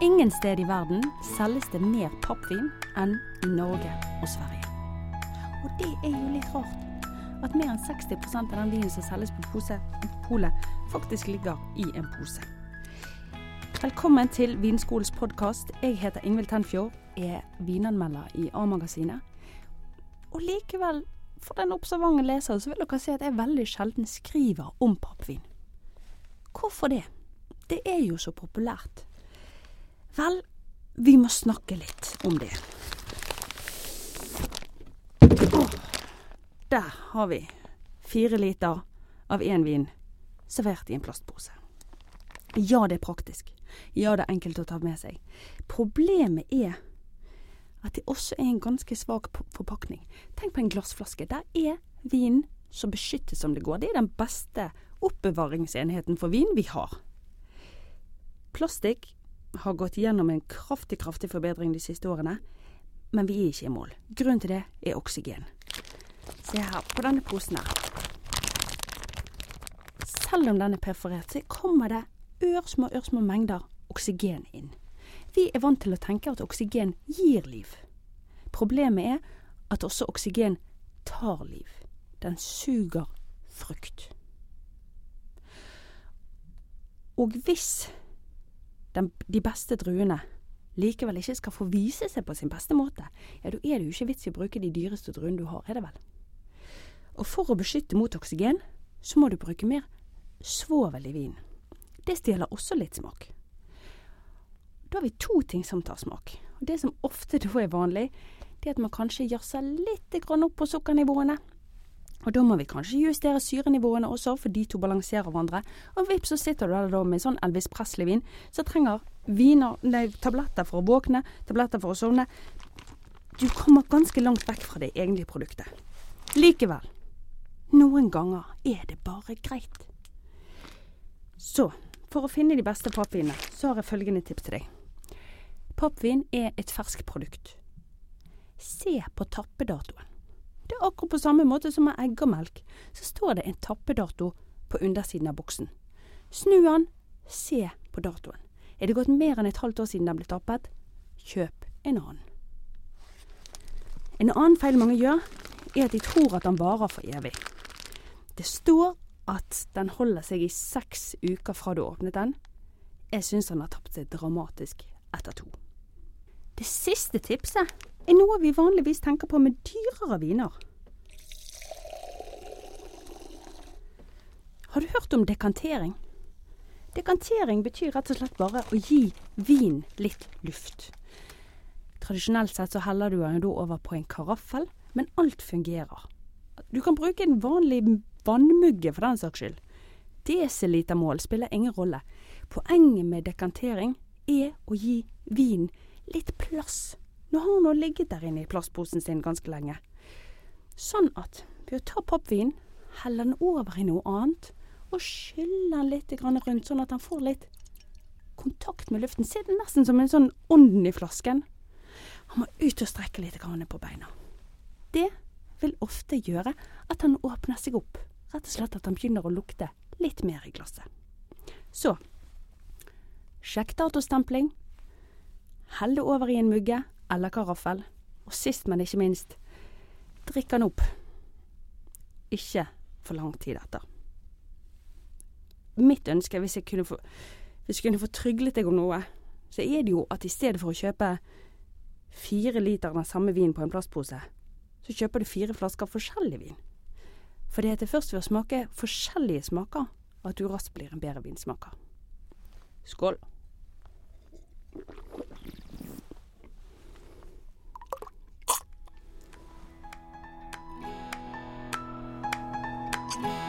Ingen sted i verden selges det mer pappvin enn i Norge og Sverige. Og det er jo litt rart. At mer enn 60% av den vinen som selges på pose, polet, faktisk ligger i en pose. Velkommen til Vinskolens podkast. Jeg heter Ingvild Tenfjord, er vinanmelder i A-magasinet. Og likevel, for den observante leseren, så vil dere se at jeg veldig sjelden skriver om pappvin. Hvorfor det? Det er jo så populært. Vel, vi må snakke litt om det. Oh, der har vi fire liter av én vin servert i en plastpose. Ja, det er praktisk. Ja, det er enkelt å ta med seg. Problemet er at det også er en ganske svak forpakning. Tenk på en glassflaske. Der er vinen så beskyttet som det går. Det er den beste oppbevaringsenheten for vin vi har. Plastikk har gått gjennom en kraftig, kraftig forbedring de siste årene, men vi er ikke i mål. Grunnen til det er oksygen. Se her, på denne posen her. Selv om den er perforert, så kommer det ørsmå, ørsmå mengder oksygen inn. Vi er vant til å tenke at oksygen gir liv. Problemet er at også oksygen tar liv. Den suger frukt. Og hvis den, de beste druene likevel ikke skal få vise seg på sin beste måte, ja, da er det jo ikke vits i å bruke de dyreste druene du har, er det vel? Og for å beskytte mot oksygen, så må du bruke mer svovel i vinen. Det stjeler også litt smak. Da har vi to ting som tar smak. Og Det som ofte da er vanlig, det er at man kanskje jazzer litt opp på sukkernivåene. Og da må vi kanskje justere syrenivåene også, for de to balanserer hverandre. Og vips, så sitter du der da med sånn Elvis Presley-vin, som trenger viner, nei, tabletter for å våkne, tabletter for å sovne. Du kommer ganske langt vekk fra det egentlige produktet. Likevel, noen ganger er det bare greit. Så, for å finne de beste pappvinene, så har jeg følgende tips til deg. Pappvin er et ferskt produkt. Se på tappedatoen. Er akkurat på samme måte som med eggermelk. Så står det en tappedato på undersiden av boksen. Snu den, se på datoen. Er det gått mer enn et halvt år siden den ble tappet? Kjøp en annen. En annen feil mange gjør, er at de tror at den varer for evig. Det står at den holder seg i seks uker fra du åpnet den. Jeg syns den har tapt seg dramatisk etter to. Det siste tipset er noe vi vanligvis tenker på med dyrere viner. Har du hørt om dekantering? Dekantering betyr rett og slett bare å gi vin litt luft. Tradisjonelt sett så heller du den over på en karaffel, men alt fungerer. Du kan bruke en vanlig vannmugge for den saks skyld. Desilitermål spiller ingen rolle. Poenget med dekantering er å gi vin litt plass nå har hun ligget der inne i plastposen sin ganske lenge. Sånn at ved å ta pappvin, helle den over i noe annet, og skylle den litt rundt, sånn at han får litt kontakt med luften. Se det nesten som en sånn ånden i flasken. Han må ut og strekke litt på beina. Det vil ofte gjøre at han åpner seg opp. Rett og slett at han begynner å lukte litt mer i glasset. Så sjekk datostempling. Hell det over i en mugge eller karaffel. Og sist, men ikke minst, drikk den opp. Ikke for lang tid etter mitt ønske, hvis jeg kunne få, hvis jeg kunne få tryglet deg om noe, så er det jo at i stedet for å kjøpe fire liter av den samme vinen på en plastpose, så kjøper du fire flasker forskjellig vin. For det er først ved å smake forskjellige smaker at du raskt blir en bedre vinsmaker. Skål. thank